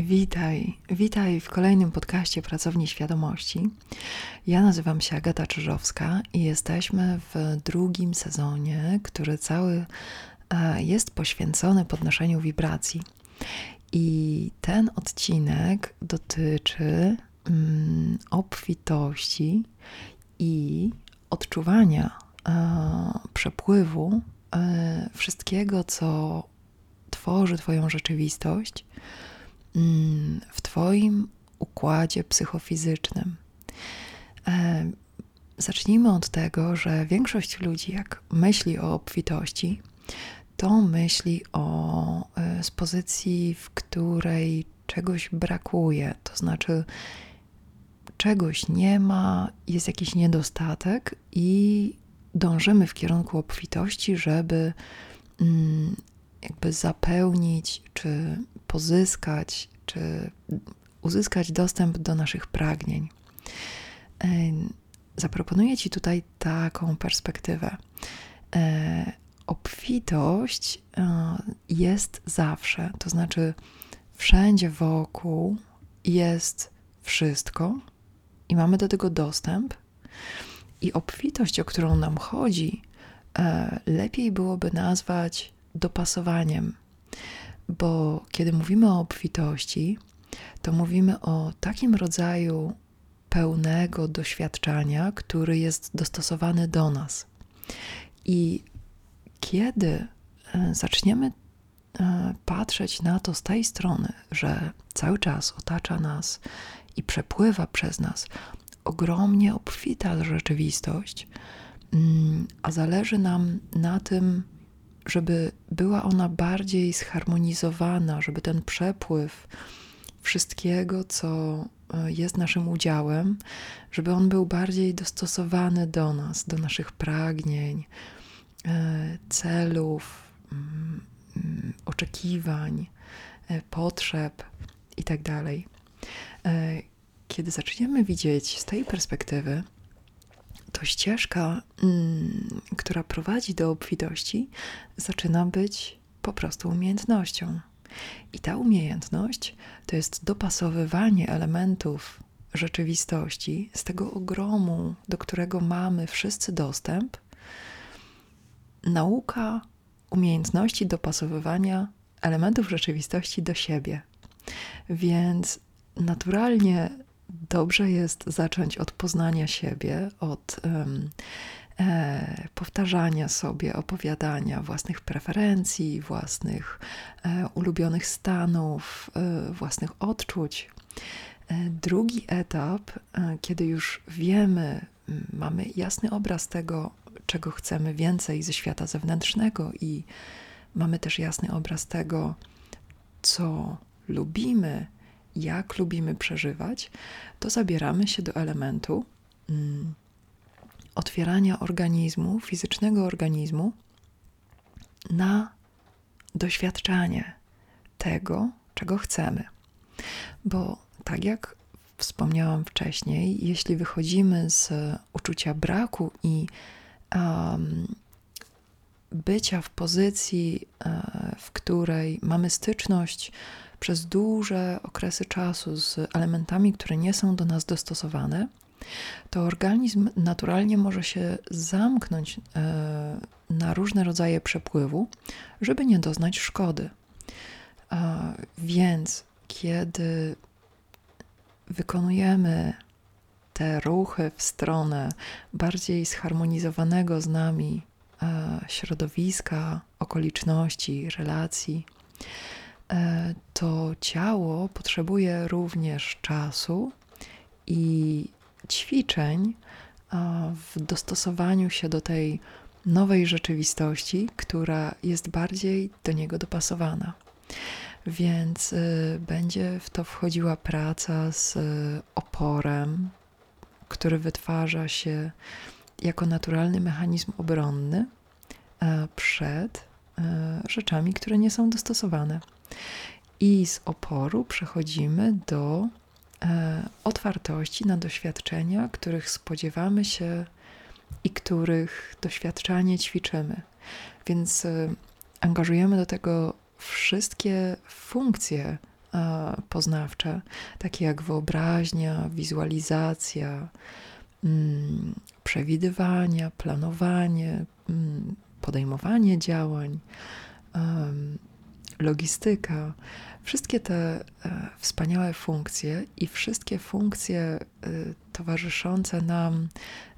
Witaj, witaj w kolejnym podcaście Pracowni Świadomości. Ja nazywam się Agata Czyżowska i jesteśmy w drugim sezonie, który cały e, jest poświęcony podnoszeniu wibracji. I ten odcinek dotyczy mm, obfitości i odczuwania e, przepływu e, wszystkiego, co tworzy Twoją rzeczywistość w Twoim układzie psychofizycznym. E, zacznijmy od tego, że większość ludzi, jak myśli o obfitości, to myśli o e, z pozycji, w której czegoś brakuje, to znaczy czegoś nie ma, jest jakiś niedostatek i dążymy w kierunku obfitości, żeby mm, jakby zapełnić, czy pozyskać, czy uzyskać dostęp do naszych pragnień. E, zaproponuję Ci tutaj taką perspektywę. E, obfitość e, jest zawsze, to znaczy wszędzie wokół jest wszystko i mamy do tego dostęp. I obfitość, o którą nam chodzi, lepiej byłoby nazwać dopasowaniem, bo kiedy mówimy o obfitości, to mówimy o takim rodzaju pełnego doświadczenia, który jest dostosowany do nas. I kiedy e, zaczniemy e, patrzeć na to z tej strony, że cały czas otacza nas i przepływa przez nas ogromnie obfita rzeczywistość, mm, a zależy nam na tym, żeby była ona bardziej zharmonizowana, żeby ten przepływ wszystkiego, co e, jest naszym udziałem, żeby on był bardziej dostosowany do nas, do naszych pragnień, e, celów, mm, oczekiwań, e, potrzeb itd. Tak kiedy zaczniemy widzieć z tej perspektywy, to ścieżka, mm, która prowadzi do obfitości, zaczyna być po prostu umiejętnością. I ta umiejętność to jest dopasowywanie elementów rzeczywistości z tego ogromu, do którego mamy wszyscy dostęp. Nauka umiejętności dopasowywania elementów rzeczywistości do siebie. Więc naturalnie dobrze jest zacząć od poznania siebie, od um, e, powtarzania sobie, opowiadania własnych preferencji, własnych e, ulubionych stanów, e, własnych odczuć. E, drugi etap, e, kiedy już wiemy, mamy jasny obraz tego, czego chcemy więcej ze świata zewnętrznego i mamy też jasny obraz tego, co lubimy, jak lubimy przeżywać, to zabieramy się do elementu mm, otwierania organizmu, fizycznego organizmu na doświadczanie tego, czego chcemy. Bo tak jak wspomniałam wcześniej, jeśli wychodzimy z uczucia braku i um, bycia w pozycji, e, w której mamy styczność przez duże okresy czasu z elementami, które nie są do nas dostosowane, to organizm naturalnie może się zamknąć e, na różne rodzaje przepływu, żeby nie doznać szkody. Więc kiedy wykonujemy te ruchy w stronę bardziej zharmonizowanego z nami e, środowiska, okoliczności, relacji, to ciało potrzebuje również czasu i ćwiczeń w dostosowaniu się do tej nowej rzeczywistości, która jest bardziej do niego dopasowana. Więc y, będzie w to wchodziła praca z oporem, który wytwarza się jako naturalny mechanizm obronny e, przed e, rzeczami, które nie są dostosowane. I z oporu przechodzimy do e, otwartości na doświadczenia, których spodziewamy się i których doświadczanie ćwiczymy. Więc e, angażujemy do tego wszystkie funkcje poznawcze, takie jak wyobraźnia, wizualizacja, mm, przewidywania, planowanie, mm, podejmowanie działań, logistyka. Wszystkie te e, wspaniałe funkcje i wszystkie funkcje e, towarzyszące nam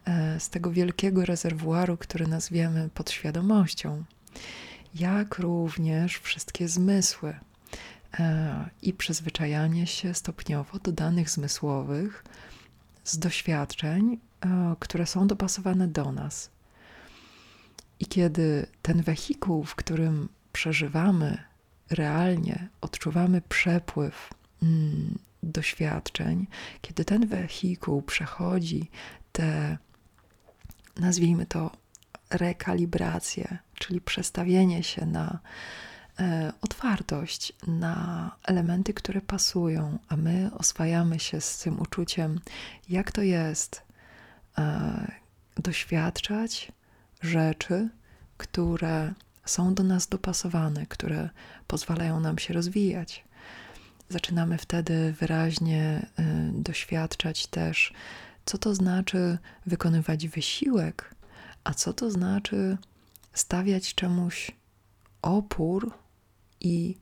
e, z tego wielkiego rezerwuaru, który nazwiemy podświadomością, jak również wszystkie zmysły i przyzwyczajanie się stopniowo do danych zmysłowych z doświadczeń, które są dopasowane do nas. I kiedy ten wehikuł, w którym przeżywamy realnie, odczuwamy przepływ mm, doświadczeń, kiedy ten wehikuł przechodzi te, nazwijmy to, rekalibrację, czyli przestawienie się na e, otwartość, na elementy, które pasują, a my oswajamy się z tym uczuciem, jak to jest e, doświadczać rzeczy, które są do nas dopasowane, które pozwalają nam się rozwijać. Zaczynamy wtedy wyraźnie y, doświadczać też, co to znaczy wykonywać wysiłek, a co to znaczy stawiać czemuś opór i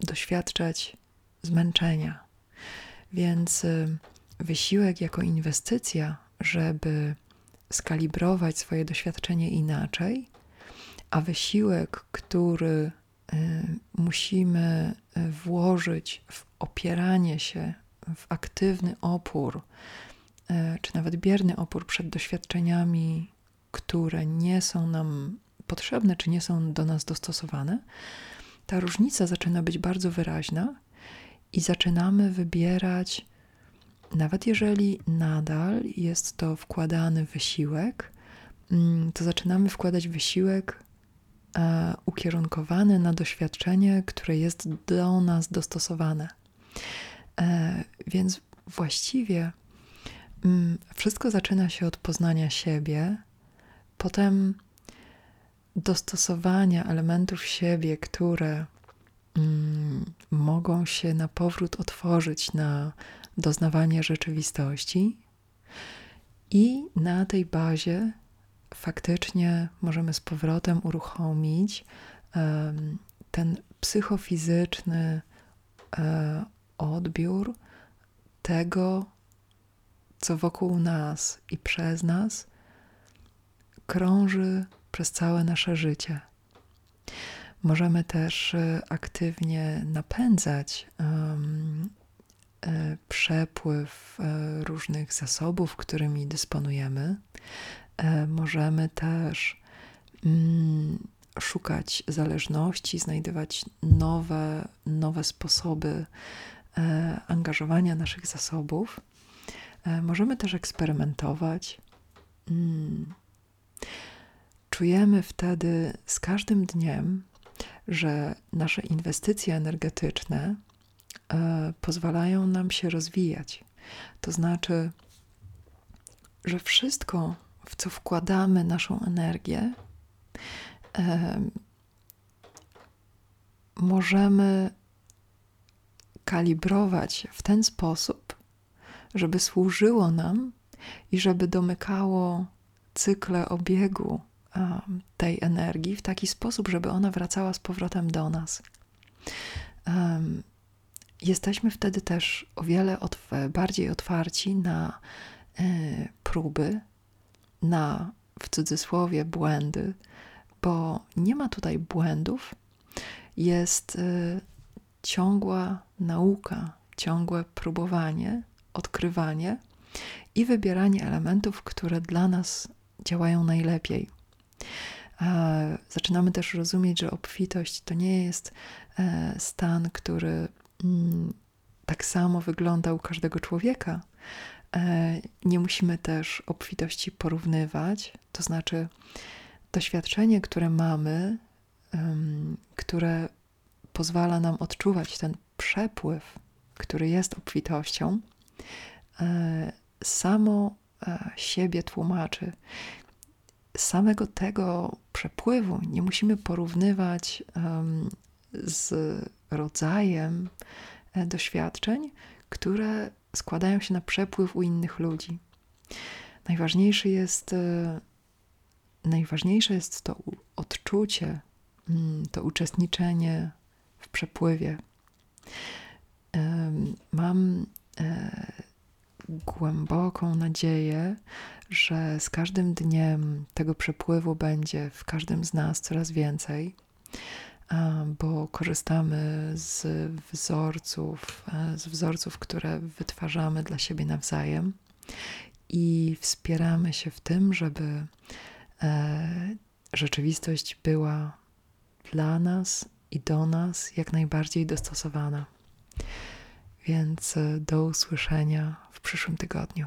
doświadczać zmęczenia. Więc y, wysiłek jako inwestycja, żeby skalibrować swoje doświadczenie inaczej, a wysiłek, który y, musimy y, włożyć w opieranie się, w aktywny opór, y, czy nawet bierny opór przed doświadczeniami, które nie są nam potrzebne, czy nie są do nas dostosowane, ta różnica zaczyna być bardzo wyraźna i zaczynamy wybierać, nawet jeżeli nadal jest to wkładany wysiłek, mm, to zaczynamy wkładać wysiłek ukierunkowany na doświadczenie, które jest do nas dostosowane. E, więc właściwie mm, wszystko zaczyna się od poznania siebie, potem dostosowania elementów siebie, które mm, mogą się na powrót otworzyć na doznawanie rzeczywistości, i na tej bazie faktycznie możemy z powrotem uruchomić ten psychofizyczny e, odbiór tego, co wokół nas i przez nas krąży przez całe nasze życie. Możemy też e, aktywnie napędzać um, przepływ różnych zasobów, którymi dysponujemy, możemy też mm, szukać zależności, znajdować nowe, nowe sposoby e, angażowania naszych zasobów. E, możemy też eksperymentować. Mm. Czujemy wtedy z każdym dniem, że nasze inwestycje energetyczne pozwalają nam się rozwijać. To znaczy, że wszystko, w co wkładamy naszą energię, możemy kalibrować w ten sposób, żeby służyło nam i żeby domykało cykle obiegu tej energii w taki sposób, żeby ona wracała z powrotem do nas. Jesteśmy wtedy też o wiele bardziej otwarci na e, próby, na w cudzysłowie błędy, bo nie ma tutaj błędów, jest y, ciągła nauka, ciągłe próbowanie, odkrywanie i wybieranie elementów, które dla nas działają najlepiej. Zaczynamy też rozumieć, że obfitość to nie jest e, stan, który mm, tak samo wygląda u każdego człowieka, E, nie musimy też obfitości porównywać, to znaczy doświadczenie, które mamy, które pozwala nam odczuwać ten przepływ, który jest obfitością, e, samo e, siebie tłumaczy. Samego tego przepływu nie musimy porównywać z rodzajem doświadczeń, które składają się na przepływ u innych ludzi. Najważniejszy jest, e, najważniejsze jest to odczucie, mm, to uczestniczenie w przepływie. Mam e, głęboką nadzieję, że z każdym dniem tego przepływu będzie w każdym z nas coraz więcej, bo korzystamy z wzorców, e, z wzorców, które wytwarzamy dla siebie nawzajem i wspieramy się w tym, żeby e, rzeczywistość była dla nas i do nas jak najbardziej dostosowana. Więc e, do usłyszenia w przyszłym tygodniu.